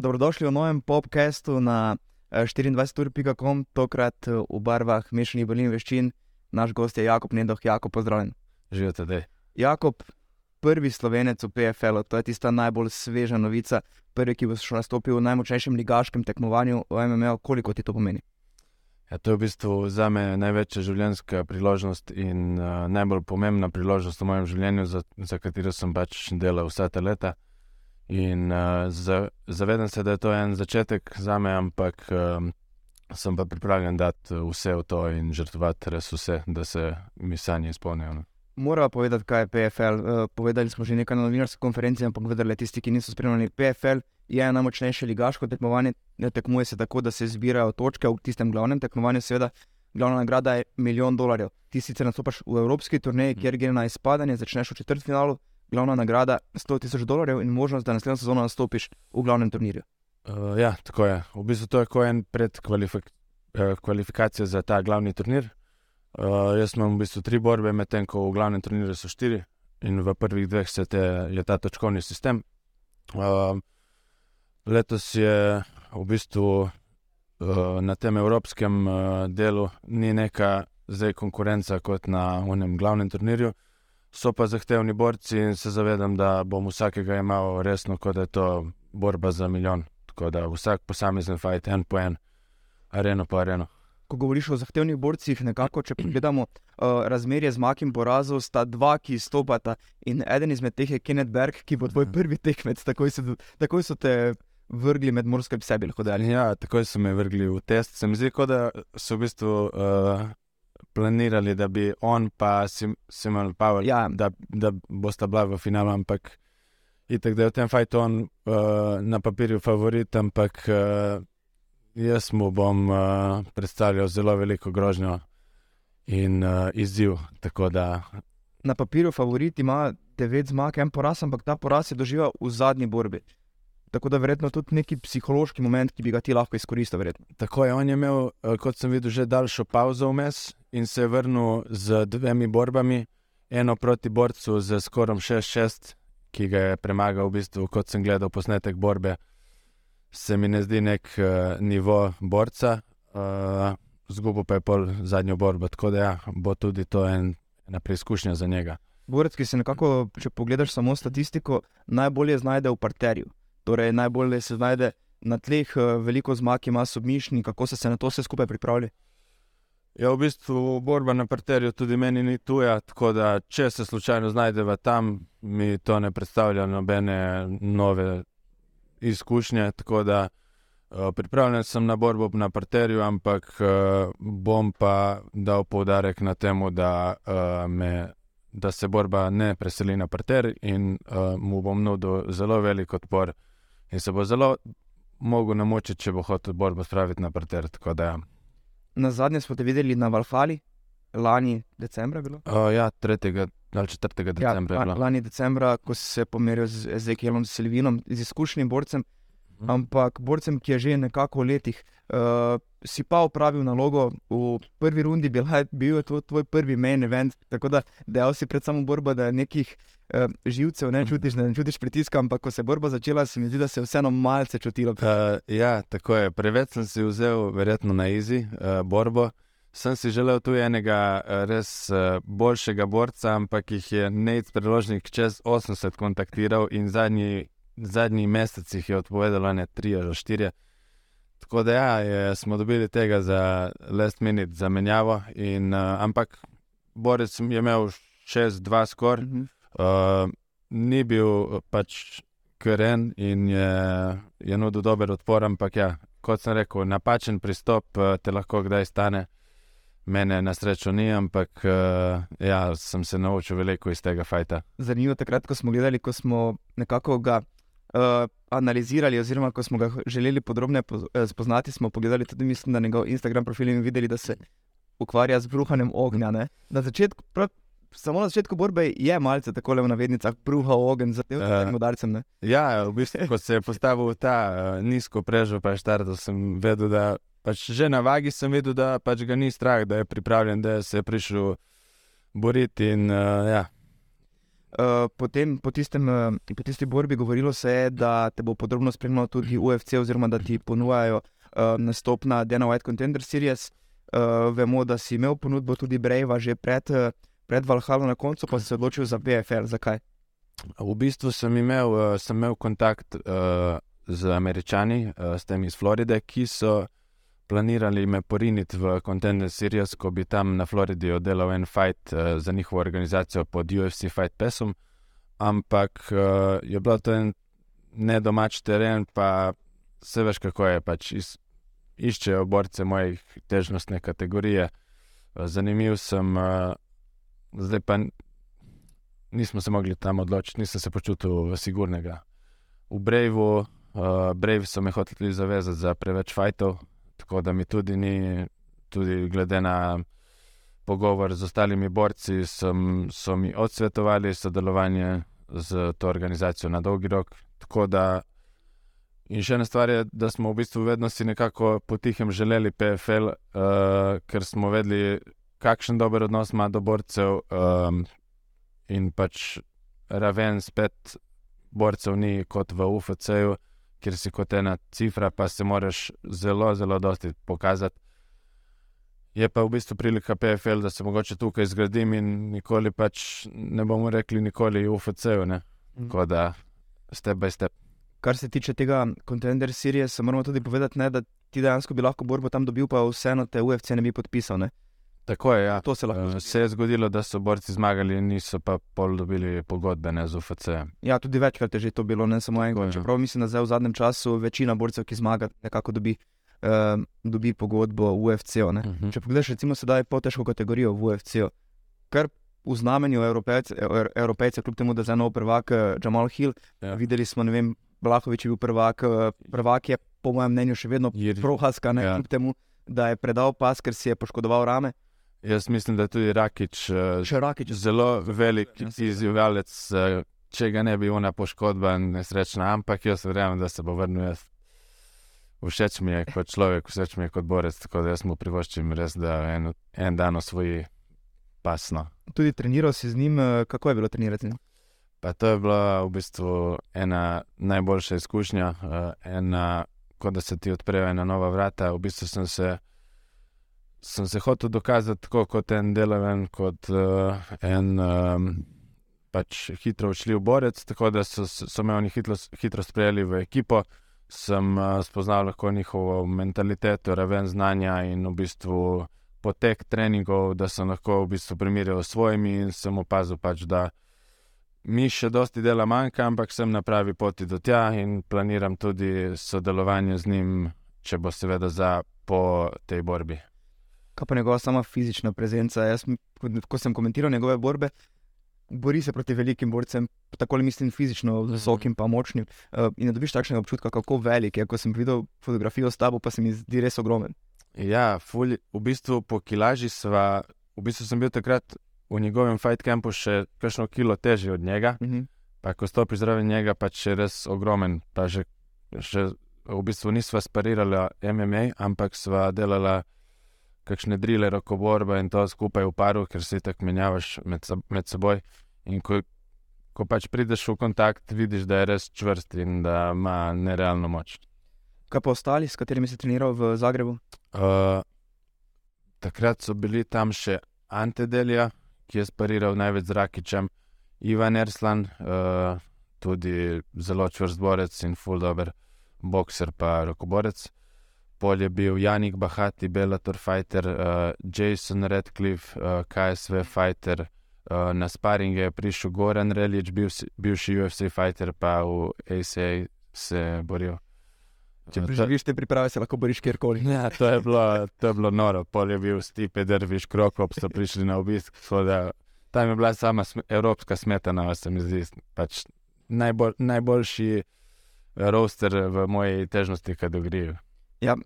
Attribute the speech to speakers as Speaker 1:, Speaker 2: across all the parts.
Speaker 1: Dobrodošli v novem podkastu na 24.com, tokrat eh, v barvah mešanih bolin veščin. Naš gost je Jakob Nedoh, Jakob, pozdravljen.
Speaker 2: Živijo tudi.
Speaker 1: Jakob, prvi slovenec v PFL-u, to je tista najbolj sveža novica, prvi, ki bo šel nastopil v najmočnejšem ligaškem tekmovanju v MMA. Koliko ti to pomeni?
Speaker 2: Ja, to je v bistvu za me največja življenjska priložnost in uh, najbolj pomembna priložnost v mojem življenju, za, za katero sem pač delal vsa ta leta. In uh, za, zavedam se, da je to en začetek za me, ampak um, sem pa pripravljen dati vse v to in žrtvovati res vse, da se mi sanje izpolnijo. No.
Speaker 1: Moramo povedati, kaj je PFL. Uh, povedali smo že nekaj na novinarski konferenci, ampak vedeli tisti, ki niso spremljali. PFL je najmočnejše ligaško tekmovanje. Tekmuje se tako, da se zbirajo točke v tistem glavnem tekmovanju, seveda. Glavna nagrada je milijon dolarjev. Ti sicer nastopaš v evropski turnaji, kjer gre na izpadanje, začneš v četrtfinalu, glavna nagrada 100 tisoč dolarjev in možnost, da naslednjo sezono nastopiš v glavnem turnirju.
Speaker 2: Uh, ja, tako je. V bistvu to je kot en predkvalifikacija uh, za ta glavni turnir. Uh, jaz imam v bistvu tri borbe, medtem ko v glavnem turnirju so štiri, in v prvih dveh se te, je ta točkovni sistem. Uh, letos je v bistvu uh, na tem evropskem uh, delu ni neka zdaj konkurenca kot na unem glavnem turnirju so pa zahtevni borci in se zavedam, da bom vsakega imel resno, kot da je to borba za milijon. Tako da vsak posamezen fajt, en po en, areno po areno.
Speaker 1: Ko govoriš o zahtevnih borcih, nekako, če pogledamo uh, razmerje zmag in porazov, sta dva, ki stopata in eden izmed teh je Kenneth Berg, ki bo tvoj mhm. prvi tekmec, takoj so, takoj so te. Vrgli med morske pse, lahko da.
Speaker 2: Ja, tako so me vrgli v test. Se mi zdi, da so v bistvu uh, planirali, da bi on pa Simon Power, ja. da, da bosta bila v finalu, ampak itek, da je v tem fajtu on uh, na papirju favorit, ampak uh, jaz mu bom uh, predstavljal zelo veliko grožnjo in uh, izziv. Da...
Speaker 1: Na papirju favorit ima devet zmag, en poraz, ampak ta poraz je doživel v zadnji borbi. Tako da verjetno tudi neki psihološki moment, ki bi ga ti lahko izkoristil. Verjetno.
Speaker 2: Tako je, on je imel, kot sem videl, že daljšo pauzo vmes, in se je vrnil z dvemi borbami, eno proti borcu z skorom 6-6, ki ga je premagal, v bistvu, kot sem gledal posnetek borbe. Se mi ne zdi nek uh, nivo borca, uh, zgubo pa je pol zadnjo borbo, tako da ja, bo tudi to en, ena preizkušnja za njega.
Speaker 1: Borec, ki se nekako, če pogledaš samo statistiko, najbolje znajde v parterju. Torej, najbolje se znajde na tleh, uh, veliko zmag ima submišni, kako so se na to vse skupaj pripravili.
Speaker 2: Ja, v bistvu borba na parterju tudi meni ni tuja, tako da če se slučajno znajdeva tam, mi to ne predstavlja nobene nove izkušnje. Tako da uh, pripravljen sem na borbo na parterju, ampak uh, bom pa dal poudarek na tem, da, uh, da se borba ne preseli na parter in mu bom nudil zelo velik odpor in se bo zelo mogel namočiti, če bo hotel borbo spraviti na parter. Tako da. Ja.
Speaker 1: Na zadnje smo te videli na Valhali, lani decembra.
Speaker 2: Uh, ja, 3. ali 4. decembra. Ja,
Speaker 1: lani decembra, ko si se pomeril z Ezekielom Silvinom, z izkušenim borcem, mhm. ampak borcem, ki je že nekako v letih. Uh, si pa upravil nalogo v prvi rundi, bil, bil je to tvoj prvi main event. Tako da dejal si pred samo borbo, da nekih uh, živcev ne čutiš, da ne čutiš pritiska, ampak ko se borba začela, se mi zdi, da se je vseeno malce čutilo.
Speaker 2: Uh, ja, tako je. Preveč sem si vzel, verjetno na izi uh, borbo. Sem si želel tu enega res uh, boljšega borca, ampak jih je Nec preložnik čez 80 kontaktiral in zadnji, zadnji mesec jih je odpovedalo ne 3 ali 4. Tako da ja, je, smo dobili tega za last minute zamenjavo, in, uh, ampak Boris je imel 6-2 skor, mm -hmm. uh, ni bil pač kren in je, je nudil dober odpor, ampak ja, kot sem rekel, napačen pristop te lahko kdaj stane. Mene na srečo ni, ampak uh, ja, sem se naučil veliko iz tega fajta.
Speaker 1: Zanimivo je, takrat, ko smo gledali, ko smo nekako ga analizirali, oziroma ko smo ga želeli podrobneje eh, spoznati, smo pogledali tudi mislim, na njegov Instagram profil in videli, da se ukvarja z bruhanjem ognja. Na začetku, prav, samo na začetku borbe je malce tako le v navednicah bruha ogenj za tem uh, udarcem.
Speaker 2: Ja, v bistvu, ko se je postavil ta uh, nizko prežo, pa je štartal, sem vedel, da pač že na vagi sem videl, da pač ga ni strah, da je pripravljen, da se je prišel boriti. In, uh, ja.
Speaker 1: Uh, potem, po, tistem, uh, po tisti borbi govorilo se je, da te bo podrobno spremljal tudi UFC, oziroma da ti ponujajo uh, nastop na Dana White Contender Series. Uh, vemo, da si imel ponudbo tudi Brejva že pred, uh, pred Valhalla, na koncu pa si se odločil za PFL. Zakaj?
Speaker 2: V bistvu sem imel, uh, sem imel kontakt uh, z američani, uh, s temi iz Floride, ki so planirali me poriniti v Contender Series, ko bi tam na Floridi oddelal en fight uh, za njihovo organizacijo pod UFC Fight Passom, ampak uh, je bil to en nedomač teren, pa se veš, kako je pač iz, iščejo borce mojih težnostne kategorije. Uh, zanimiv sem, uh, zdaj pa nismo se mogli tam odločiti, nisem se počutil sigurnega. V Brejvu, uh, Brejvi so me hoteli zavezati za preveč fajtov, tako da mi tudi ni, tudi glede na pogovor z ostalimi borci, sem, so mi odsvetovali sodelovanje z to organizacijo na dolgi rok. Da, in še ena stvar je, da smo v bistvu vedno si nekako potihem želeli PFL, uh, ker smo vedeli, kakšen dober odnos ima do borcev, um, in pač raven spet borcev ni kot v UFC-ju kjer si kot ena cifra, pa se moraš zelo, zelo dosti pokazati. Je pa v bistvu prilika PFL, da se mogoče tukaj zgradim in nikoli pač ne bomo rekli, nikoli UFC-ju. Mhm. Tako da step by step.
Speaker 1: Kar se tiče tega kontender serije, se moramo tudi povedati, ne, da ti dejansko bi lahko borbo tam dobil, pa vseeno te UFC ne bi podpisal. Ne?
Speaker 2: Tako je. Ja.
Speaker 1: To se,
Speaker 2: uh, se je zgodilo, da so borci zmagali, niso pa pol dobili pogodbe ne, z UFC.
Speaker 1: Ja, tudi večkrat je že to bilo, ne samo enkrat. Čeprav mislim, da zdaj v zadnjem času večina borcev, ki zmaga, nekako dobi, uh, dobi pogodbo v UFC. Uh. -huh. Če pogledaš, recimo, sedaj po težko kategorijo v UFC, kar v znamenju Evropejcev, kljub temu, da je za nov prvak uh, Jamal Hill, ja. videli smo, ne vem, Blahovič je bil prvak, prvak je po mojem mnenju še vedno prohaska, ja. kljub temu, da je predal pas, ker si je poškodoval rame.
Speaker 2: Jaz mislim, da je tudi Rakič,
Speaker 1: uh, Rakič.
Speaker 2: zelo velik izzivalec. Uh, če ga ne bi ona poškodba, nesrečna, ampak jaz verjamem, da se bo vrnil. Jaz. Všeč mi je kot človek, všeč mi je kot borec, tako da jaz mu privoščim res, da en, en dan osvoji pasno.
Speaker 1: Tudi treniral si z njim, eh, kako je bilo trenirati z njim?
Speaker 2: Pa to je bila v bistvu ena najboljša izkušnja, ena, kot da se ti odprejo ena nova vrata. V bistvu sem se sem se hotel dokazati tako kot en deloven, kot uh, en um, pač hitro učljiv borec, tako da so, so me oni hitro, hitro sprejeli v ekipo. Sem uh, spoznal lahko njihovo mentaliteto, raven znanja in v bistvu potek treningov, da sem lahko v bistvu primerjal s svojimi in sem opazil pač, da. Mi še dosti dela manjka, ampak sem na pravi poti do tja in planiram tudi sodelovanje z njim, če bo seveda za po tej borbi
Speaker 1: kaj pa njegova sama fizična prezenca. Jaz, ko sem komentiral njegove borbe, bori se proti velikim borcem, tako ali mislim fizično, mhm. visokim pa močnim. Uh, in ne dobiš takšnega občutka, kako velik je. Ko sem videl fotografijo s tabo, pa se mi zdi res ogromen.
Speaker 2: Ja, ful, v bistvu po kilaži sva, v bistvu sem bil takrat v njegovem fight campu še kakšno kilo težji od njega. Uh mhm. -huh. Pa ko stopiš zraven njega, pa je res ogromen. Pa že, že v bistvu nisva sparirala MMA, ampak sva delala kakšne drile, roko borbe in to skupaj v paru, ker se tako menjavaš med, med seboj. In ko, ko pač prideš v kontakt, vidiš, da je res čvrst in da ima nerealno moč.
Speaker 1: Kaj pa ostali, s katerimi si treniral v Zagrebu?
Speaker 2: Uh, takrat so bili tam še Ante Delija, ki je spariral največ z Rakičem, Ivan Erslan, uh, tudi zelo čvrst borec in full dober bokser, pa rokoborec pol je bil Janik Bahati, Bellator fighter, uh, Jason Redcliffe, uh, KSV fighter, uh, na sparing je prišel Goran Relič, bil, bivši UFC fighter, pa v ACA se boril.
Speaker 1: Če preživiš te priprave, se lahko boriš kjerkoli.
Speaker 2: Ja, to je bilo, to je bilo noro. Pol je bil Stipe, Derviš, Krokop, so prišli na obisk. Da, tam je bila sama sm evropska smetana, se mi zdi. Pač najbolj, najboljši roster v moji težnosti, kaj dogrijo.
Speaker 1: Ja,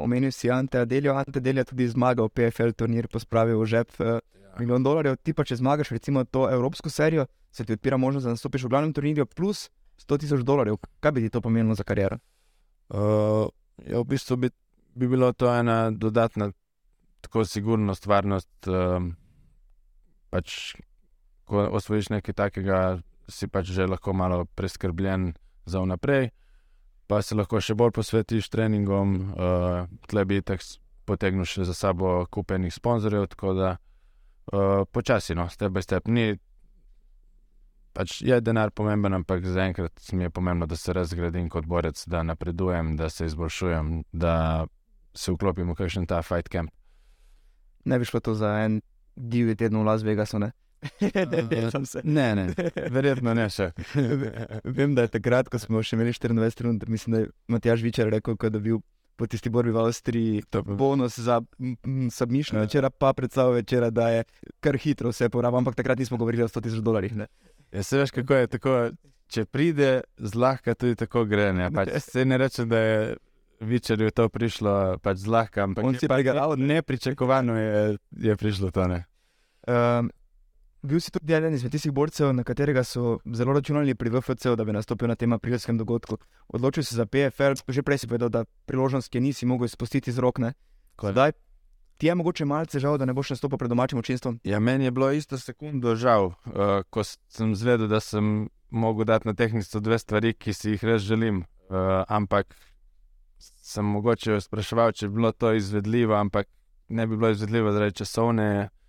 Speaker 1: omenil si Ante Adelio. Ante Adelio je tudi zmagal PFL turnir, pospravil v žep uh, ja. milijon dolarjev. Ti pa, če zmagaš recimo to evropsko serijo, se ti odpira možnost, da nastopiš v glavnem turnirju plus 100 tisoč dolarjev. Kaj bi ti to pomenilo za kariero?
Speaker 2: Uh, ja, v bistvu bi, bi bilo to ena dodatna tako sigurnost, varnost. Uh, pač, ko osvojiš nekaj takega, si pač že lahko malo preskrbljen za vnaprej, pa se lahko še bolj posvetiš treningom, uh, tle bi tak potegnil še za sabo kupenih sponzorjev, tako da uh, počasi, no, step by step. Ni, pač je denar pomemben, ampak zaenkrat mi je pomembno, da se razgradim kot borec, da napredujem, da se izboljšujem, da se vklopim v kakšen ta fight camp.
Speaker 1: Ne bi šlo to za en divji teden v Las Vegasu, ne?
Speaker 2: ne, ne, verjetno ne še.
Speaker 1: Vem, da je takrat, ko smo še imeli 24 rund, mislim, da je Matjaž Vičer rekel, da je bil po tisti borbi v Avstriji bonus za submišljanje večera, pa predstavlja večera, da je kar hitro vse porabo, ampak takrat nismo govorili o 100 tisoč dolarjih.
Speaker 2: Ja, se veš, kako je tako, če pride zlahka, tudi tako gre. Ne, pač, se ne reče, da je večer to prišlo pač zlahka, ampak
Speaker 1: on si pa
Speaker 2: dal, nepričakovano je, je prišlo to.
Speaker 1: Um, bil si tudi eden izmed tistih borcev, na katerega so zelo računali pri VFC, da bi nastopil na tem aprilskem dogodku. Odločil si za PFL, že prej si povedal, da priložnost, ki nisi mogel izpustiti z rok. Zdaj, Ti je mogoče malce žal, da ne boš nastopil pred domačim občinstvom?
Speaker 2: Ja, meni je bilo isto sekundo žal, uh, ko sem zvedel, da sem mogel dati na tehnico dve stvari, ki si jih res želim. Uh, ampak sem mogoče spraševal, če je bilo to izvedljivo, ampak ne bi bilo izvedljivo zaradi časovne, uh,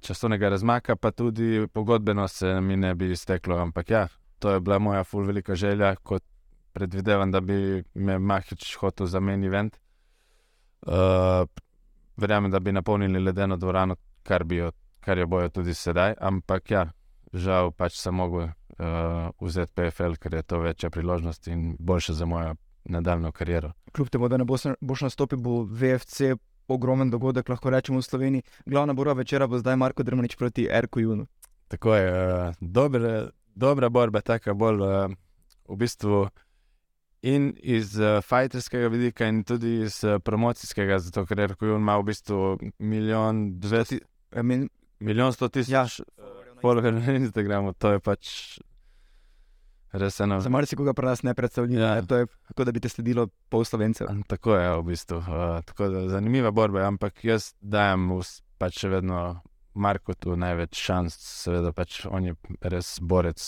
Speaker 2: časovnega razmaka, pa tudi pogodbeno se mi ne bi izteklo. Ampak ja, to je bila moja ful velika želja, kot predvidevam, da bi me Mahič hotel zamenjati ven. Uh, verjamem, da bi napolnili ledeno dvorano, kar, jo, kar jo bojo tudi sedaj. Ampak ja, žal pač sem mogel uh, vzeti PFL, ker je to večja priložnost in boljša za mojo nadaljno kariero.
Speaker 1: Kljub temu, da ne boš, boš nastopil, bo VFC ogromen dogodek, lahko rečemo v Sloveniji. Glavna borba večera bo zdaj Marko Drmanič proti Erku Junu.
Speaker 2: Tako je, uh, dobre, dobra borba, tako bolj uh, v bistvu in iz uh, fajterskega vidika, in tudi iz uh, promocijskega, zato ker Erkujun ima v bistvu milijon,
Speaker 1: eh, min,
Speaker 2: milijon sto tisoč ja, followerjev na Instagramu, to je pač res eno.
Speaker 1: Za marsikoga pri nas ne predstavlja, ja. to je tako, da bi te sledilo pol slovencev.
Speaker 2: Tako je, v bistvu. Uh, tako da zanimiva borba, ampak jaz dajem pač še vedno Marko tu največ šans, seveda pač on je res borec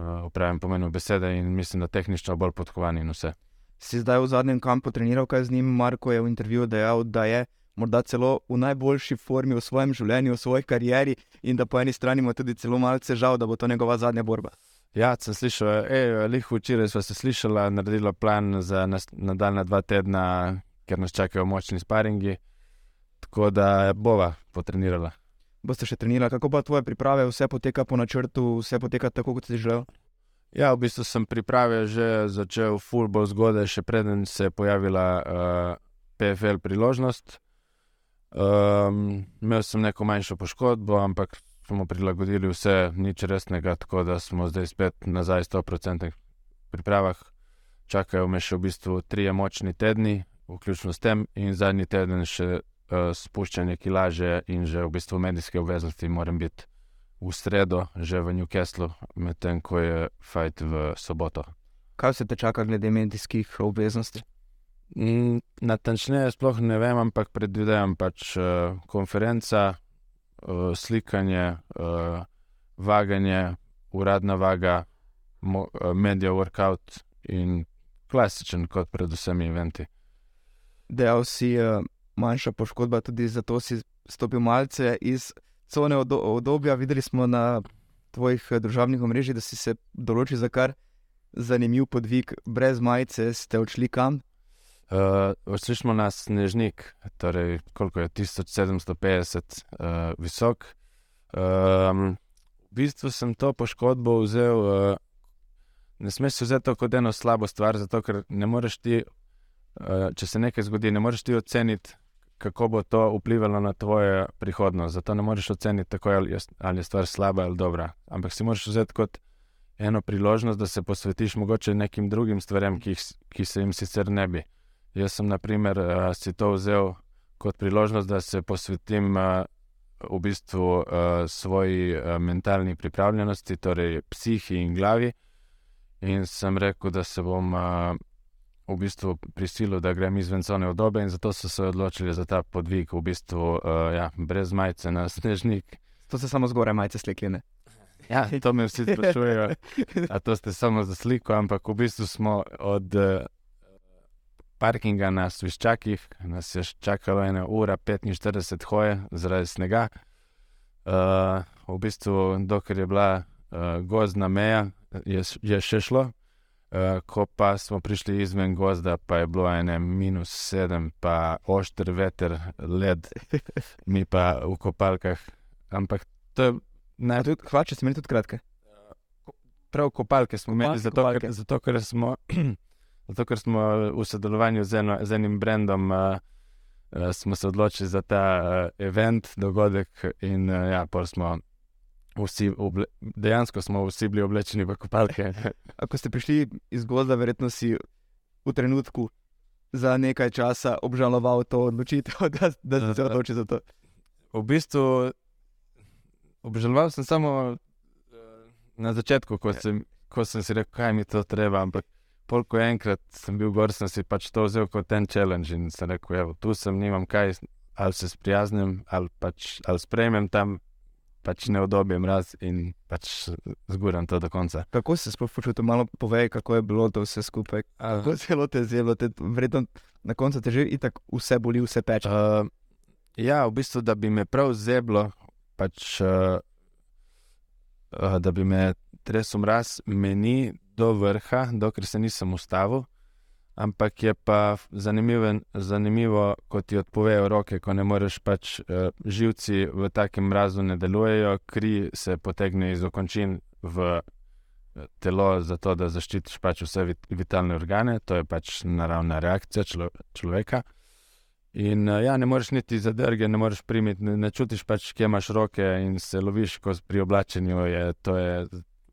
Speaker 2: v pravem pomenu besede in mislim, da tehnično bolj podkovan in vse.
Speaker 1: Si zdaj v zadnjem kampu treniral, kaj z njim? Marko je v intervjuju dejal, da je morda celo v najboljši formi v svojem življenju, v svoji karieri in da po eni strani ima tudi celo malce žal, da bo to njegova zadnja borba.
Speaker 2: Ja, sem slišal, lih včeraj smo se slišali, naredili plan za nadaljna dva tedna, ker nas čakajo močni sparingi, tako da bova potrenirala
Speaker 1: boste še trenirali, kako pa tvoje priprave, vse poteka po načrtu, vse poteka tako, kot si želel?
Speaker 2: Ja, v bistvu sem priprave že začel, full bolj zgodaj, še preden se je pojavila uh, eh, PFL priložnost. Um, imel sem neko manjšo poškodbo, ampak smo prilagodili vse, nič resnega, tako da smo zdaj spet nazaj 100% pripravah. Čakajo me še v bistvu tri močni tedni, vključno s tem, in zadnji teden še uh, spuščanje kilaže in že v bistvu medijske obveznosti moram biti v sredo, že v Newcastlu, medtem ko je fajt v soboto.
Speaker 1: Kaj se te čaka glede medijskih obveznosti?
Speaker 2: Mm, natančneje, sploh ne vem, ampak predvidevam pač uh, konferenca, slikanje, uh, vaganje, uradna vaga, mo, uh, media workout in klasičen kot predvsem eventi.
Speaker 1: Dejal si, uh, manjša poškodba, tudi zato si stopil malce iz cone obdobja. Videli smo na tvojih družabnih omrežjih, da si se določil za kar zanimiv podvig, brez majice, ste odšli kam.
Speaker 2: Uh, odšli smo na Snežnik, torej koliko je 1750 uh, visok. Um, v bistvu sem to poškodbo vzel, uh, ne smeš vzeti to kot eno slabo stvar, zato ker ne moreš ti, uh, če se nekaj zgodi, ne moreš ti oceniti, kako bo to vplivalo na tvojo prihodnost. Zato ne moreš oceniti, tako, ali, je, ali je stvar slaba ali dobra. Ampak si moraš vzeti kot eno priložnost, da se posvetiš mogoče nekim drugim stvarem, ki, ki se jim sicer ne bi. Jaz sem, na primer, uh, si to vzel kot priložnost, da se posvetim uh, v bistvu uh, svoji mentalni pripravljenosti, torej psihi in glavi. In sem rekel, da se bom. V bistvu prisilil, da grem izven cone obdobja, in zato so se odločili za ta podvig, v bistvu ja, brez majice na snežnik.
Speaker 1: To se samo zgoraj majice slikline.
Speaker 2: Ja, to me vsi sprašujejo, a to ste samo za sliko, ampak v bistvu smo od parkinga na Sviščakih, nas je čakalo ena ura 45 hoje zaradi snega. Uh, v bistvu, dokler je bila uh, gozdna meja, je, je še šlo. Uh, ko pa smo prišli izven gozda, pa je bilo ene minus sedem, pa ošter veter, led, mi pa v kopalkah. Ampak to je
Speaker 1: naj... tudi, hlače smo imeli tudi kratke.
Speaker 2: Prav kopalke smo imeli, zato, kopalke. Ker, zato, ker smo, zato ker smo v sodelovanju z, eno, z enim brendom. Uh, Smo se odločili za ta uh, event, dogodek, in uh, ja, pa smo vsi, oble, dejansko smo vsi bili oblečeni v kopalke.
Speaker 1: Ko ste prišli iz gozda, verjetno si v trenutku za nekaj časa obžaloval to odločitev, da, da si se odločil za to.
Speaker 2: V bistvu obžaloval sem samo na začetku, ko sem, ko sem si rekel, kaj mi to treba. Ampak polk enkrat sem bil gor, sem si pač to vzel kot ten challenge in sem rekel, evo, tu sem, nimam kaj, ali se sprijaznim, ali pač ali sprejmem tam pač ne odobijem raz in pač zguram to do konca.
Speaker 1: Kako se sploh počutim, malo povej, kako je bilo to vse skupaj? Kako zelo te zelo, te vredno na koncu te že itak vse boli, vse peče. Uh,
Speaker 2: ja, v bistvu, da bi me prav zeblo, pač uh, uh, da bi me tresel mraz, meni do vrha, dokler se nisem ustavil ampak je pa zanimivo, ko ti odpovejo roke, ko ne moreš pač uh, živci v takem mrazu ne delujejo, kri se potegne iz okončin v eh, telo, zato da zaščitiš pač vse vit vitalne organe, to je pač naravna reakcija člo človeka. In uh, ja, ne moreš niti zadrge, ne moreš primiti, ne, ne čutiš pač, kje imaš roke in se loviš, ko pri oblačenju je to je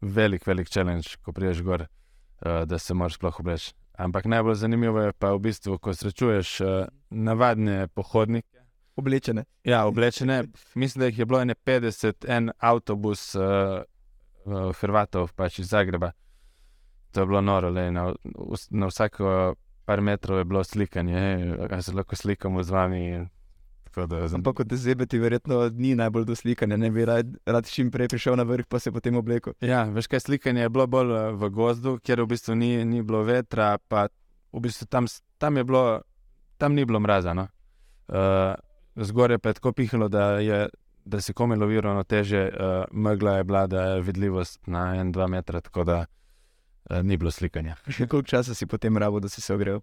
Speaker 2: velik, velik challenge, ko priješ gor, uh, da se moraš sploh obleči. Ampak najbolj zanimivo je pa v bistvu, ko srečuješ uh, navadne pohodnike.
Speaker 1: Oblečene.
Speaker 2: Ja, oblečene. Mislim, da jih je bilo 50, en avtobus uh, uh, Hrvatov, pač iz Zagreba. To je bilo noro, le, na, na vsako par metrov je bilo slikanje, kaj se lahko slikamo z vami.
Speaker 1: Ampak kot zebe ti verjetno ni najbolj do slikanja, ne bi rad, rad čim prej prišel na vrh, pa se potem oblekel.
Speaker 2: Ja, veš kaj, slikanje je bilo bolj eh, v gozdu, kjer v bistvu ni, ni bilo vetra, pa v bistvu tam, tam, bilo, tam ni bilo mraza. No? Uh, zgoraj pa je tako pihalo, da, je, da si komaj lovilo na teže, uh, megla je bila, da je vidljivost na en, dva metra, tako da uh, ni bilo slikanja.
Speaker 1: Koliko časa si potem rabo, da si se ogrel?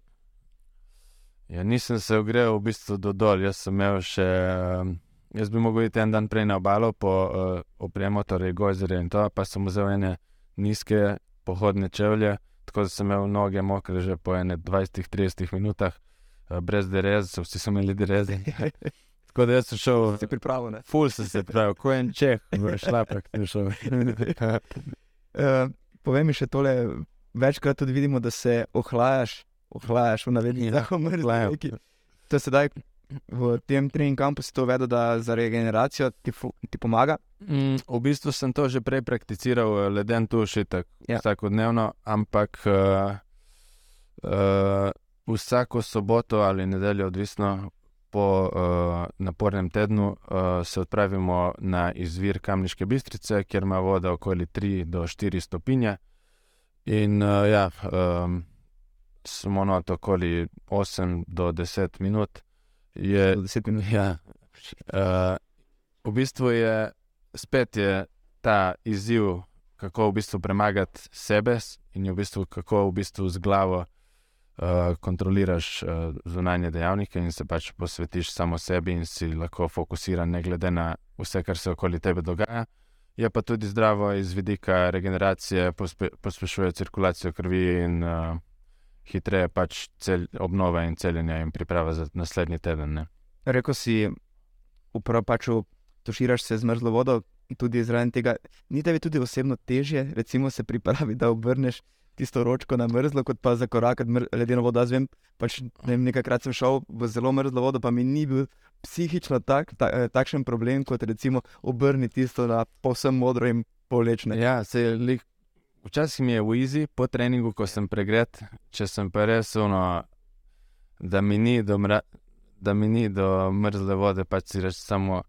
Speaker 2: Ja, nisem se ogrel v bistvu do dol, jaz sem imel še. Uh, jaz bi mogel iti en dan prej na obalo po uh, opremo, torej gojzere in to, pa sem vzel ene nizke pohodne čevlje, tako da sem imel noge mokre že po 20-30 minutah, uh, brez derez, so vsi so imeli dereze. tako da sem šel.
Speaker 1: Si pripravljen?
Speaker 2: Ful sem se pripravil, ko en čeh, šla praktično.
Speaker 1: uh, povej mi še tole, večkrat tudi vidimo, da se ohlajaš ohlajaš v navednih ja, zahomrlih. To sedaj v tem treningu kampu si to vedel, da za regeneracijo ti, ti pomaga?
Speaker 2: Mm, v bistvu sem to že prej prakticiral, eh, leden tuš, tako ja. vsakodnevno, ampak uh, uh, vsako soboto ali nedeljo, odvisno po uh, napornem tednu, uh, se odpravimo na izvir Kamniške bistrice, kjer ima voda okoli 3 do 4 stopinje. In uh, ja, um, smo na to okoli 8 do 10 minut. Je,
Speaker 1: 10 minut.
Speaker 2: Ja, uh, v bistvu je spet je ta izziv, kako v bistvu premagati sebe in v bistvu, kako v bistvu z glavo uh, kontroliraš uh, zunanje dejavnike in se pač posvetiš samo sebi in si lahko fokusiran, ne glede na vse, kar se okoli tebe dogaja. Je pa tudi zdravo iz vidika regeneracije, pospe, pospešuje cirkulacijo krvi in uh, hitreje pač cel, obnova in celjenje in priprava za naslednji teden. Ne.
Speaker 1: Reko si, uprav pač tuširaš se z mrzlo vodo, tudi zaradi tega, ni tebi tudi osebno težje, recimo se pripravi, da obrneš tisto ročko na mrzlo, kot pa za korak, ledeno vodo. Jaz vem, pač ne vem, nekajkrat sem šel v zelo mrzlo vodo, pa mi ni bil psihično tak, ta, eh, takšen problem, kot recimo obrniti tisto na povsem modro in polečne.
Speaker 2: Ja, se je lik Včasih mi je v izi, po treningu, ko sem pregret, če sem pa res uno, da mi ni do, mra, da mi ni do mrzle vode, pač si reč samo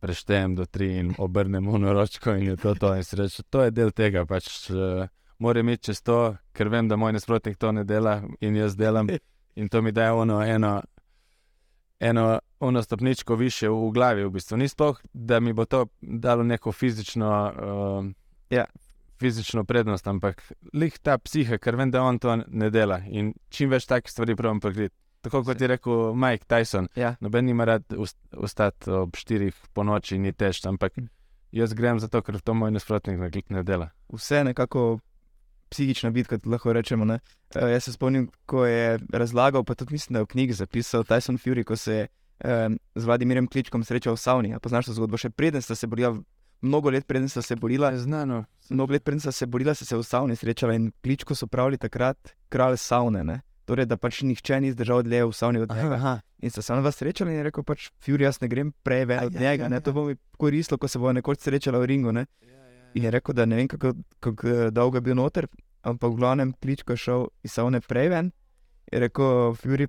Speaker 2: preštejem do tri in obrnem uno ročko in je to to. In si reče, to je del tega, pač uh, moram iti čez to, ker vem, da moj nasprotnik to ne dela in jaz delam. In to mi daje ono eno, eno ono stopničko više v, v glavi, v bistvu. Ni sploh, da mi bo to dalo neko fizično. Uh,
Speaker 1: Ja.
Speaker 2: Fizično prednost, ampak lih ta psiha, ker vem, da on to ne dela in čim več takih stvari pravim prekriti. Tako kot je rekel Mike Tyson,
Speaker 1: Ja.
Speaker 2: noben nima rad ust- vstati ob štirih po noči, ni tež, ampak
Speaker 1: Mm.
Speaker 2: jaz grem zato, ker to moj nasprotnik ne, ne dela.
Speaker 1: vse nekako psihična bitka, lahko rečemo. Ne? Uh, jaz se spomnim, ko je razlagal, pa tudi mislim, da je v knjigi zapisal Tyson Fury, ko se je um, z Vladimirjem Kličkom srečal v Savni. A poznaš to zgodbo? Še preden sta se borila, mnogo let preden sta se borila,
Speaker 2: Znano.
Speaker 1: mnogo let preden sta se borila, sta se v Savni srečala in Kličko so pravili takrat kralj Savne. Ne? Torej, da pač nihče ni zdržal dlje v Savni od njega.
Speaker 2: Aha.
Speaker 1: In sta se ona dva srečala in je rekel, pač Fury, jaz ne grem prej ven od
Speaker 2: ja,
Speaker 1: njega,
Speaker 2: ja,
Speaker 1: ne?
Speaker 2: ja.
Speaker 1: to bo mi koristilo, ko se bo nekoč srečala v ringu. Ne? In je rekel, da ne vem, kako, kako eh, dolgo je bil noter, ampak v glavnem kličko je šel iz savne prej ven. Je rekel, Fury,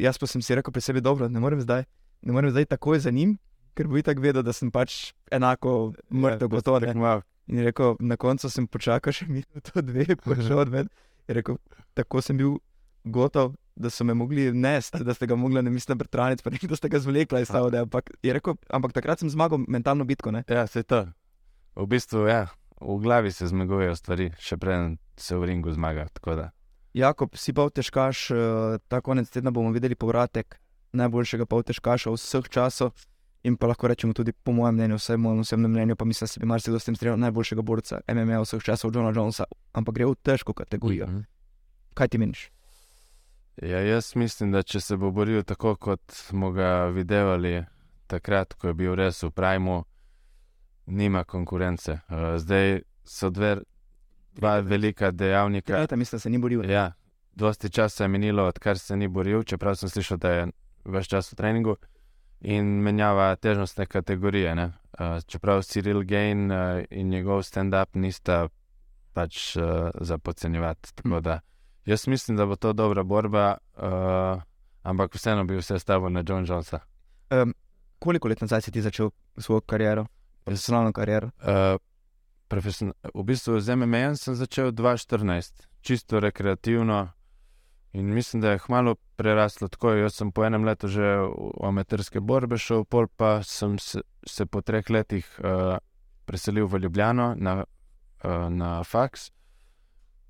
Speaker 1: jaz pa sem si rekel pri sebi, dobro, ne morem zdaj, ne morem zdaj takoj za njim, ker bo itak vedel, da sem pač enako mrtev, gotovo. ne.
Speaker 2: Wow.
Speaker 1: In je rekel, na koncu sem počakal še minuto, dve, pa je šel odven. Je rekel, tako sem bil gotov, da so me mogli nesti, da ste ga mogli, ne mislim, pretraniti, pa ne, da ste ga zvlekli iz savne. Ampak, rekel, ampak takrat sem zmagal mentalno bitko, ne.
Speaker 2: Ja, se to. V bistvu, ja, v glavi se zmagujejo stvari, še preden se v ringu zmaga.
Speaker 1: Jakob, si pa težkaš, ta konec tedna bomo videli povratek najboljšega pa težkaša vseh časov. In pa lahko rečemo tudi, po mojem mnenju, vsaj mojem osebnem mnenju, pa mislim, da se bi marsikdo s tem strinjal, najboljšega borca MMA vseh časov, Johna Jonesa, ampak gre v težko kategorijo.
Speaker 2: Mhm.
Speaker 1: Kaj ti meniš?
Speaker 2: Ja, jaz mislim, da če se bo boril tako, kot smo ga videli takrat, ko je bil res v Prajmu, nima konkurence. Uh, zdaj so dve, dva velika dejavnika.
Speaker 1: Ja, mislim, da se ni boril.
Speaker 2: Ja, dosti časa je minilo, odkar se ni boril, čeprav sem slišal, da je več časa v treningu in menjava težnostne kategorije. ne. Uh, čeprav Cyril Gain uh, in njegov stand-up nista pač uh, za podcenjevati. Tako da jaz mislim, da bo to dobra borba, uh, ampak vseeno bi vse stavil na John Jonesa.
Speaker 1: Um, koliko let nazaj si ti začel svojo kariero, profesionalno kariero?
Speaker 2: Uh, profesion- v bistvu z MMA sem začel 2014, čisto rekreativno. In mislim, da je hmalo preraslo tako. Jaz sem po enem letu že v amaterske borbe šel, pol pa sem se, se po treh letih uh, preselil v Ljubljano na, uh, na faks.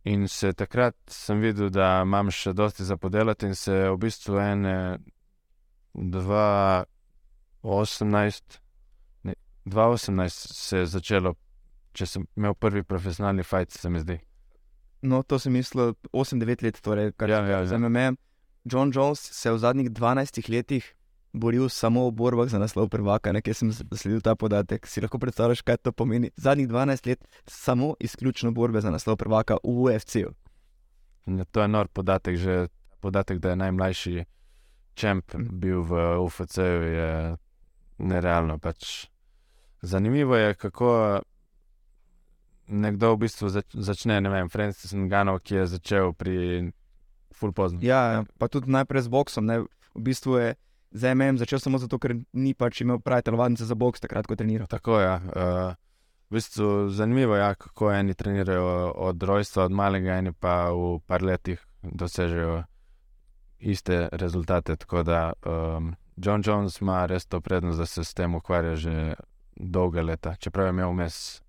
Speaker 2: In se takrat sem videl, da imam še dosti za podelati, in se v bistvu ene 2018, ne, 2018 se je začelo, če sem imel prvi profesionalni fajt, se mi zdi.
Speaker 1: No, to sem mislil 8-9 let, torej, kar
Speaker 2: Ja, ja,
Speaker 1: za
Speaker 2: ja.
Speaker 1: MMA. John Jones se je v zadnjih 12 letih boril samo v borbah za naslov prvaka, nekje sem zasledil ta podatek. Si lahko predstavljaš, kaj to pomeni? Zadnjih 12 let samo izključno borbe za naslov prvaka v UFC-u.
Speaker 2: Ja, To je nor podatek, že podatek, da je najmlajši čemp
Speaker 1: Mhm.
Speaker 2: bil v UFC-ju, je nerealno. Pač. Zanimivo je, kako nekdo v bistvu zač začne, ne vem, Francis Nganov, ki je začel pri full pozno.
Speaker 1: Ja, pa tudi najprej z boksom. Ne? V bistvu je za MM začel samo zato, ker ni pač imel prave telovadnice za boks takrat, ko treniral.
Speaker 2: Tako je. Uh, v bistvu zanimivo je, kako eni trenirajo od rojstva, od malega, eni pa v par letih dosežejo iste rezultate. Tako da um, John Jones ima res to prednost, da se s tem ukvarja že dolga leta, čeprav je imel vmes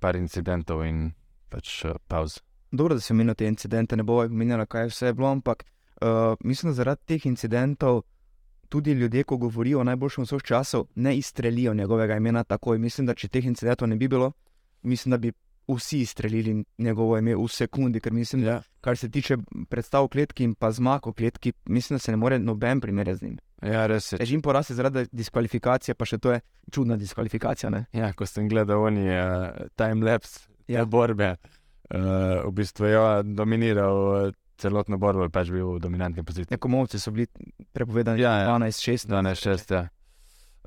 Speaker 2: par incidentov in pač uh, pauz.
Speaker 1: Dobro, da si omenil te incidente, ne bo omenjala, kaj vse je bilo, ampak uh, mislim, da zaradi teh incidentov tudi ljudje, ko govorijo o najboljšem vseh časov, ne izstrelijo njegovega imena takoj. Mislim, da če teh incidentov ne bi bilo, mislim, da bi vsi izstrelili njegovo ime v sekundi, ker mislim, da
Speaker 2: Ja.
Speaker 1: kar se tiče predstav v kletki in pa zmag v kletki, mislim, da se ne more noben primerjati z njim.
Speaker 2: Ja, res je.
Speaker 1: Režim poraz je zaradi diskvalifikacije, pa še to je čudna diskvalifikacija. Ne?
Speaker 2: Ja, ko sem gledal oni uh, timelapse,
Speaker 1: Ja.
Speaker 2: ja. borbe, uh, v bistvu je dominiral uh, celotno borbo, pač bil v dominantni poziciji.
Speaker 1: Nekomovci so bili prepovedani
Speaker 2: Ja, ja.
Speaker 1: 12, 16.
Speaker 2: 12-6. Ja.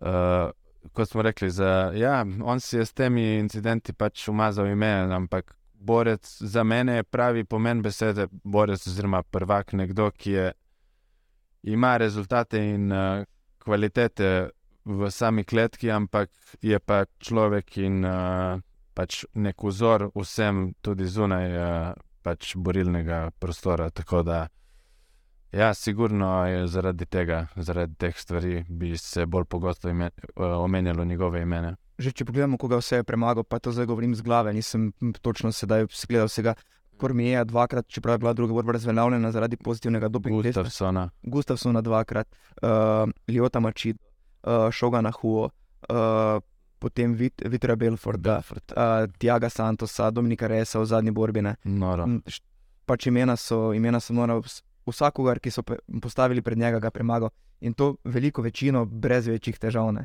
Speaker 2: Uh, kot smo rekli, za, ja, on si je s temi incidenti pač umazal ime, ampak borec za mene je pravi pomen besede, borec oziroma prvak, nekdo, ki je, ima rezultate in uh, kvalitete v sami kletki, ampak je pa človek in uh, pač nek vzor vsem tudi zunaj uh, pač borilnega prostora. Tako da, ja, sigurno je zaradi tega, zaradi teh stvari, bi se bolj pogosto ime, uh, omenjalo njegove imena.
Speaker 1: Že če pogledamo, koga vse je premagal, pa to zdaj govorim z glave, nisem točno sedaj gledal vsega. Kormija dvakrat, čeprav je bila druga borba razveljavljena zaradi pozitivnega dopinga.
Speaker 2: Gustavsona.
Speaker 1: Gustavsona dvakrat, uh, Ljota Mačid, uh, Šogana Huo, uh, potem Vit, Vitra Belforda,
Speaker 2: Belfort.
Speaker 1: uh, Tiaga Santosa, Dominika Resa v zadnji borbi. ne.
Speaker 2: Noro.
Speaker 1: M, š- Pač imena so, imena so nora, vs- vsakogar, ki so postavili pred njega, ga premagal. In to veliko večino, brez večjih težav. Ne.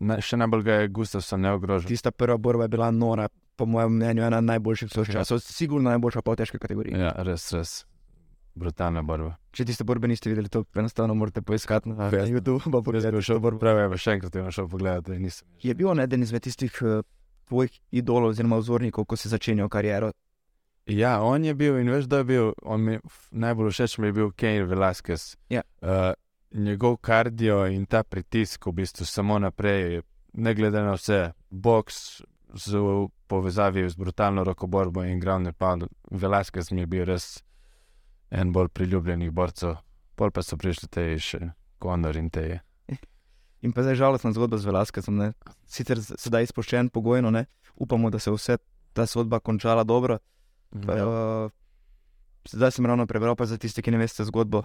Speaker 2: Na, še najbolj ga je Gustavson ne ogrožal.
Speaker 1: Tista prva borba je bila nora, po mojem mnenju, ena najboljših vseh
Speaker 2: Ja.
Speaker 1: časov, sigurno najboljša pa v težki kategoriji.
Speaker 2: Ja, res, res. Brutalna borba.
Speaker 1: Če tiste borbe niste videli, to enostavno morate poiskati na
Speaker 2: Jaz-
Speaker 1: YouTubeu. pa
Speaker 2: Jaz bi šel
Speaker 1: borbo.
Speaker 2: pravi, še enkrat je šel pogledat.
Speaker 1: Je bil eden izmed tistih uh, tvojih idolov oziroma vzornikov, ko si začenjal kariero?
Speaker 2: Ja, on je bil in veš, da je bil, mi, najbolj všeč mi je bil Kane Velasquez.
Speaker 1: Ja.
Speaker 2: Uh, njegov kardio in ta pritisk, v bistvu samo naprej, ne glede na vse, boks z povezavi z brutalno rokoborbo in ground and pound. Velasquez mi je bil res en bolj priljubljenih borcev. Pol pa so prišli te še Kondor in te.
Speaker 1: In pa zdaj žalostna zgodba z Velaskezom. ne. Sicer sedaj izpuščen pogojno, ne? upamo, da se vse ta sodba končala dobro.
Speaker 2: Ja.
Speaker 1: Uh, zdaj sem ravno prebral, pa za tiste, ki ne veste zgodbo.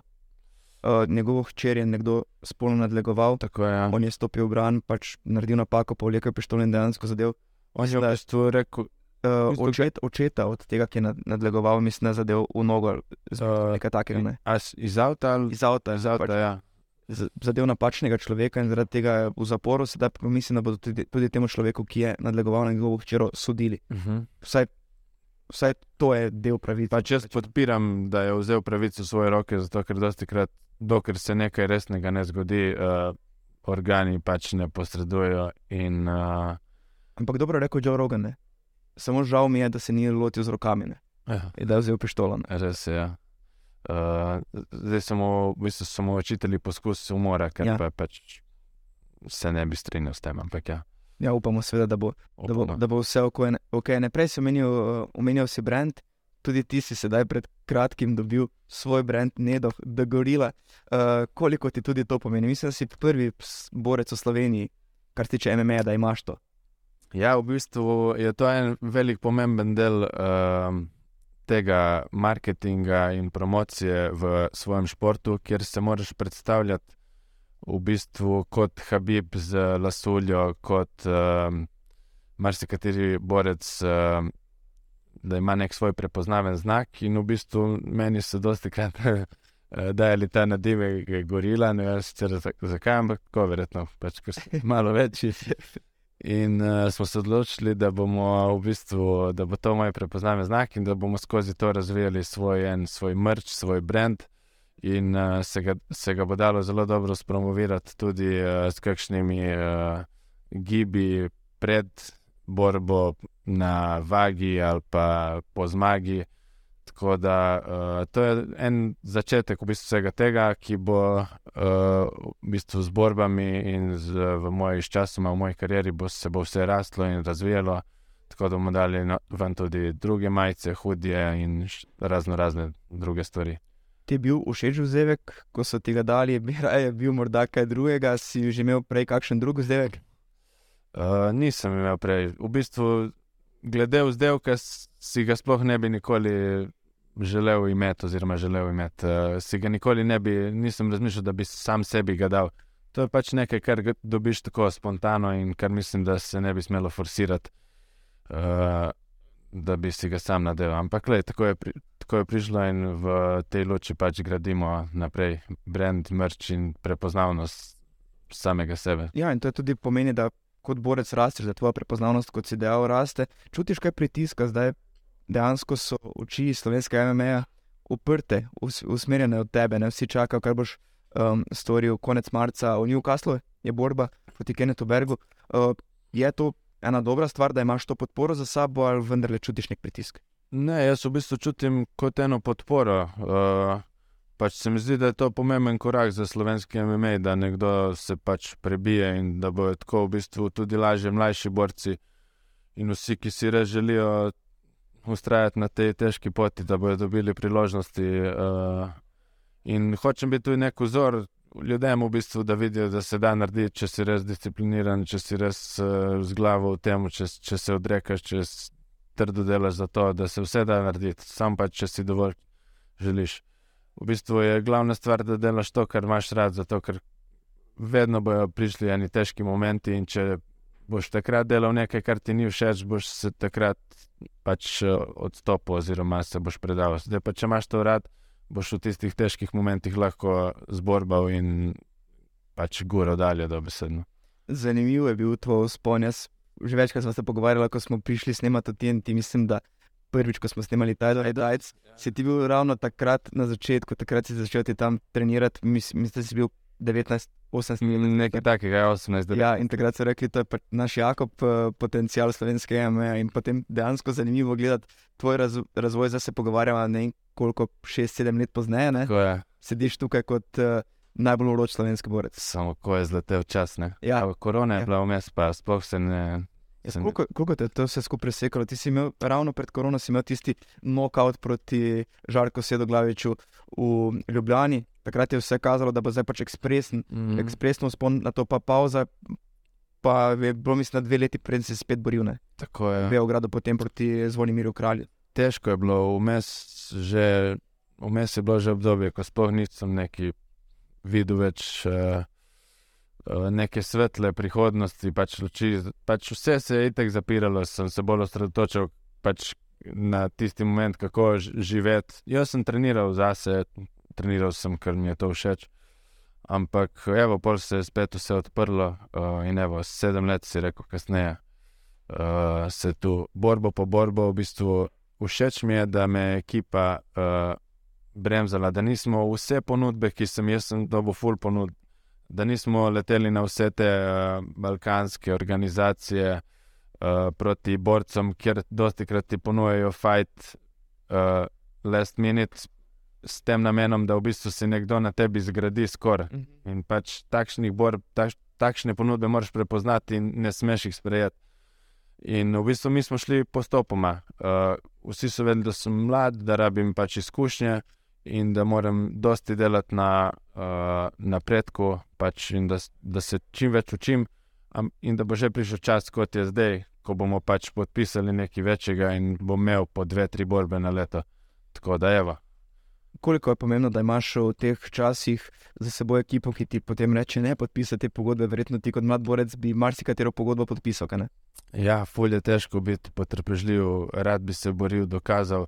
Speaker 1: Uh, njegovo hčer je nekdo spolno nadlegoval,
Speaker 2: Tako je. Ja.
Speaker 1: on je stopil v bran, pač naredil napako, povlekel pištolo in dejansko zadev.
Speaker 2: On je v
Speaker 1: da-
Speaker 2: bistvu rekel,
Speaker 1: Uh, očet, očeta od tega, ki je nad- nadlegoval, mislim, da zadev v nogo, ali
Speaker 2: Uh,
Speaker 1: nekaj takega. Ne?
Speaker 2: iz avta ali
Speaker 1: Iz avta,
Speaker 2: iz avta,
Speaker 1: pač,
Speaker 2: ja.
Speaker 1: zadev napačnega človeka in zaradi tega je v zaporu, sedaj pa mislim, da bodo tudi, tudi temu človeku, ki je nadlegoval njegovo hčero, sodili.
Speaker 2: Uh -huh.
Speaker 1: Vsaj, vsaj to je del pravice.
Speaker 2: Pač jaz podpiram, da je vzel pravico v svoje roke, zato ker dosti krat, dokler se nekaj resnega ne zgodi, uh, organi pač ne posredujejo. In, uh,
Speaker 1: Ampak dobro je rekel Joe Rogan, ne? samo žal mi je, da se ni lotil z rokami, ne?
Speaker 2: ja,
Speaker 1: in da je vzel pištolo. ne.
Speaker 2: res je. Ja. Uh, zdaj samo, v bistvu samo učitelji poskus umora, ker
Speaker 1: Ja.
Speaker 2: ja. pa pač se ne bi strinjal s tem. Ampak ja,
Speaker 1: Ja, upamo seveda, da bo, da bo,
Speaker 2: upamo.
Speaker 1: da bo vse ok. okay. Neprej si omenil, uh, omenjal si brand, tudi ti si sedaj pred kratkim dobil svoj brand, Nedo, The Gorilla. Uh, koliko ti tudi to pomeni? Mislim, da si prvi borec v Sloveniji, kar se tiče MMA, da imaš to.
Speaker 2: Ja, v bistvu je to en velik pomemben del um, tega marketinga in promocije v svojem športu, kjer se moraš predstavljati v bistvu kot Habib z lasuljo, kot um, marsikateri borec, um, da ima nek svoj prepoznaven znak. In v bistvu meni so dosti krat dajali ta nadimek gorila, ne vem sicer za- zakaj, ampak tako verjetno, pač ker so malo večji. In uh, smo se odločili, da bomo v bistvu, da bo to moj prepoznaven znak in da bomo skozi to razvijali svoj en, svoj mrč, svoj brand. In uh, se, ga, se ga bo dalo zelo dobro spromovirati tudi uh, s kakšnimi uh, gibi pred borbo na vagi ali pa po zmagi. Tako da uh, to je en začetek v bistvu vsega tega, ki bo uh, v bistvu z borbami in z, v moji časoma, v moji karieri, bo se bo vse rastlo in razvijalo. Tako da bomo dali no, ven tudi druge majice, hudje in razno razne druge stvari.
Speaker 1: Ti je bil všeč vzevek, ko so ti ga dali, bi raje bil morda kaj drugega, si že imel prej kakšen drug vzevek?
Speaker 2: Uh, nisem imel prej. V bistvu, glede vzdevka, si ga sploh ne bi nikoli želel imeti, oziroma želel imeti. Uh, si ga nikoli ne bi, nisem razmišljal, da bi sam sebi ga dal. To je pač nekaj, kar dobiš tako spontano in kar mislim, da se ne bi smelo forsirati, uh, da bi si ga sam nadel. Ampak, le, tako, je pri, tako je prišlo in v tej luči pač gradimo naprej brand, merch in prepoznavnost samega sebe.
Speaker 1: Ja, in to je tudi pomeni, da kot borec rasteš, da tvoja prepoznavnost, kot si dejal, raste. Čutiš kaj pritiska, zdaj dejansko so oči slovenskega MMA uprte, us, usmerjene od tebe, ne vsi čakajo, kaj boš um, storil konec marca v Newcastlu, je borba proti Kennethu Bergu. Uh, je to ena dobra stvar, da imaš to podporo za sabo, ali vendarle čutiš nek pritisk?
Speaker 2: Ne, jaz v bistvu čutim kot eno podporo. Uh, pač se mi zdi, da je to pomemben korak za slovenski MMA, da nekdo se pač prebije in da bodo tako v bistvu tudi lažje mlajši borci in vsi, ki si res želijo ustrajati na tej težki poti, da bodo dobili priložnosti. Uh, in hočem biti tudi nek vzor ljudem, v bistvu, da vidijo, da se da narediti, če si res discipliniran, če si res uh, z glavo v tem, če, če se odrekaš, če trdo delaš za to, da se vse da narediti, sam pa če si dovolj želiš. V bistvu je glavna stvar, da delaš to, kar imaš rad, zato ker vedno bojo prišli eni težki momenti in če boš takrat delal nekaj, kar ti ni všeč, boš se takrat pač eh, odstopil oziroma se boš predal. Zdaj pa če imaš to rad, boš v tistih težkih momentih lahko zborbal in pač guro dalje dobesedno.
Speaker 1: Zanimivo je bil tvoj spon. Že večkrat smo se pogovarjali, ko smo prišli snemati TNT. Mislim, da prvič, ko smo snemali Heights, ja. si ti bil ravno takrat na začetku, takrat si začel ti tam trenirati. Mislim, da si bil 19, 18 let.
Speaker 2: Nekaj takega, 18 let.
Speaker 1: Ja, in takrat so rekli, da je naš Jakob uh, potencial slovenske MMA. In potem dejansko zanimivo gledati tvoj raz, razvoj, da se pogovarjamo ne koliko, 6-7 let pozneje. Sediš tukaj kot. Uh, najbolj vroč slovenski borec.
Speaker 2: Samo ko je zletel čas, ne? Ja. Korona je ja. bila vmes, pa sploh se ne.
Speaker 1: Ja, koliko, koliko te je to vse skupaj presekalo? Ti si imel ravno pred korono, imel tisti knockout proti Žarku Sedoglaviču v Ljubljani. Takrat je vse kazalo, da bo zdaj pač ekspresen, mm. ekspresno spon na to, pa pauza. Pa je bilo, mislim, dve leti pred se spet boril. Ne?
Speaker 2: Tako je.
Speaker 1: V Beogradu, potem proti Zvonimirju Kralju.
Speaker 2: Težko je bilo, vmes, že, vmes je bilo že obdobje, ko sploh nisem neki videl več uh, neke svetle prihodnosti, pač, luči, pač vse se je itek zapiralo, sem se bolj osredotočil pač na tisti moment, kako živeti. Jaz sem treniral zase, treniral sem, ker mi je to všeč. Ampak, evo, pol se je spet vse odprlo uh, in evo, sedem let si rekel, kasneje uh, se tu borbo po borbo, v bistvu všeč mi je, da me ekipa uh, bremzala, da nismo vse ponudbe, ki sem jaz dobil, full ponudb, da nismo leteli na vse te uh, balkanske organizacije uh, proti borcem, kjer dosti krat ti ponujajo fight uh, last minute. S tem namenom, da v bistvu se nekdo na tebi zgradi skoraj. Mm -hmm. In pač takšnih borb, tak, takšne ponudbe moraš prepoznati in ne smeš jih sprejeti. In v bistvu mi smo šli postopoma. Uh, vsi so vedeli, da sem mlad, da rabim pač izkušnje, in da moram dosti delati na uh, napredku, pač in da, da se čim več učim, um, in da bo že prišel čas, kot je zdaj, ko bomo pač podpisali nekaj večjega in bom imel po dve, tri borbe na leto. Tako da je.
Speaker 1: Koliko je pomembno, da imaš v teh časih za seboj ekipo, ki ti potem reče: Ne, podpisati te pogodbe, verjetno ti kot mlad borec bi marsikatero pogodbo podpisal.
Speaker 2: Ja, fulje je težko biti potrpežljiv, rad bi se boril, dokazal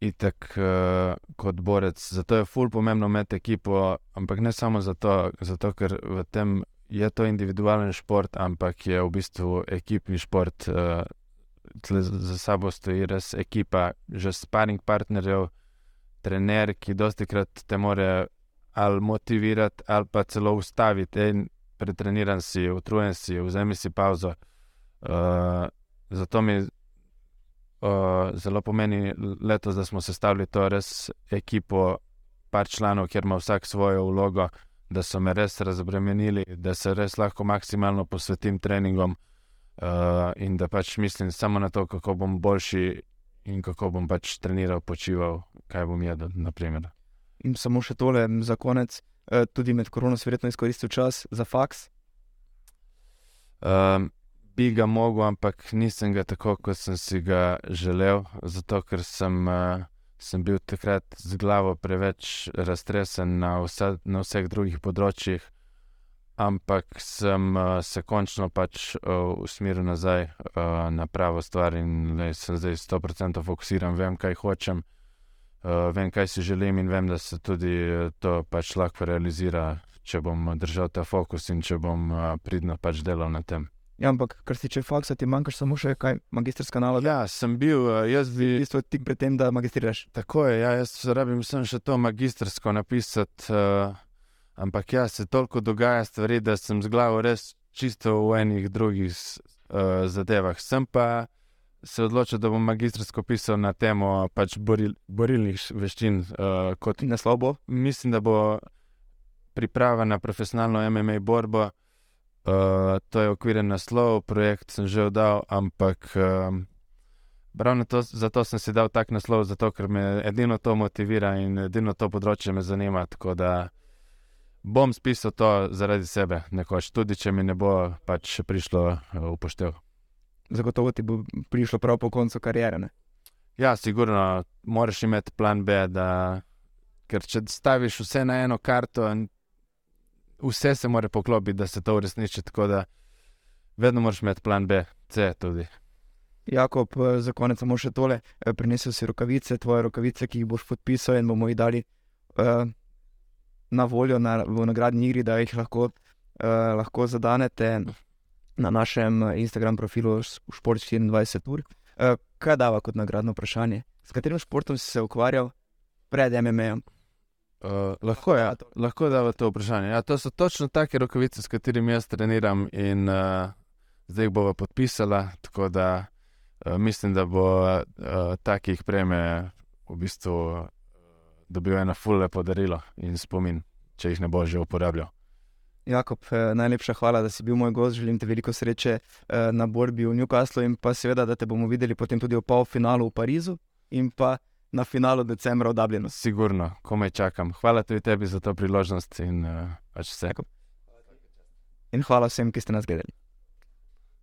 Speaker 2: itek uh, kot borec. Zato je ful pomembno imeti ekipo, ampak ne samo zato, zato ker v tem je to individualen šport, ampak je v bistvu ekipni šport. Uh, za sabo stoji res ekipa, že sparing partnerjev, trener, ki dosti krat te more ali motivirati, ali pa celo ustaviti. En, pretreniran si, utrujen si, vzemi si pauzo. Uh, zato mi zelo pomeni letos, da smo sestavili to res ekipo, par članov, kjer ima vsak svojo vlogo, da so me res razbremenili, da se res lahko maksimalno posvetim treningom uh, in da pač mislim samo na to, kako bom boljši in kako bom pač treniral, počival, kaj bom jedel. Naprimer.
Speaker 1: In samo še tole za konec, tudi med koronom, verjetno izkoristil čas za faks.
Speaker 2: Um, bi ga mogel, ampak nisem ga tako, kot sem si ga želel, zato ker sem, uh, sem bil takrat z glavo preveč raztresen na, vsa, na vseh drugih področjih. Ampak sem uh, se končno pač uh, usmeril nazaj uh, na pravo stvar in le, sem zdaj 100% fokusiran, vem, kaj hočem, uh, vem, kaj si želim in vem, da se tudi to pač lahko realizira, če bom držal ta fokus in če bom uh, pridno pač delal na tem.
Speaker 1: Ja, ampak, kar si če faksa, ti manjkaš samo še kaj magistrska naloga.
Speaker 2: Ja, sem bil, jaz bi.
Speaker 1: V bistvu tik pred tem, da magistriraš.
Speaker 2: Tako je, ja, jaz rabim sem še to magistrsko napisati, uh, ampak ja, se toliko dogaja stvari, da sem z glavo res čisto v enih drugih uh, zadevah. Sem pa se odločil, da bom magistrsko pisal na temo pač boril, borilnih veščin. Uh, kot,
Speaker 1: Naslov bo.
Speaker 2: mislim, da bo priprava na profesionalno MMA borbo. Uh, to je okviren naslov, projekt sem že oddal, ampak um, ravno to, zato sem si dal tak naslov, zato ker me edino to motivira in edino to področje me zanima. Tako da bom spisal to zaradi sebe, nekoč, tudi če mi ne bo pač prišlo uh, upoštev.
Speaker 1: Zagotovo ti bo prišlo prav po koncu kariere. Ne?
Speaker 2: Ja, sigurno moraš imeti plan B, da, ker če staviš vse na eno karto, vse se mora poklopiti, da se to uresniči. Tako da vedno moraš imeti plan B, C tudi.
Speaker 1: Jakob, eh, za konec samo še tole. Eh, Prinesel si rokavice, tvoje rokavice, ki jih boš podpisal in bomo jih dali uh, na voljo na, v nagradni igri, da jih lahko, uh, lahko zadanete na našem eh, Instagram profilu Šport 24 ur. Uh, kaj dava kot nagradno vprašanje? S katerim športom si se ukvarjal pred MMA-jem?
Speaker 2: Uh, lahko je, lahko da v to vprašanje. Ja, to so točno take rokavice, s katerimi jaz treniram in uh, zdaj jih bova podpisala. Tako da uh, mislim, da bo uh, takih preme v bistvu dobil eno fulle podarilo in spomin, če jih ne bo že uporabljal.
Speaker 1: Jakob, eh, najlepša hvala, da si bil moj gost. Želim ti veliko sreče eh, na borbi v Newcastlu in pa seveda, da te bomo videli potem tudi v polfinalu v Parizu in pa na finalu decembra v Dublinu.
Speaker 2: Sigurno, komaj čakam. Hvala tudi tebi za to priložnost in uh, pač vse.
Speaker 1: In hvala vsem, ki ste nas gledali.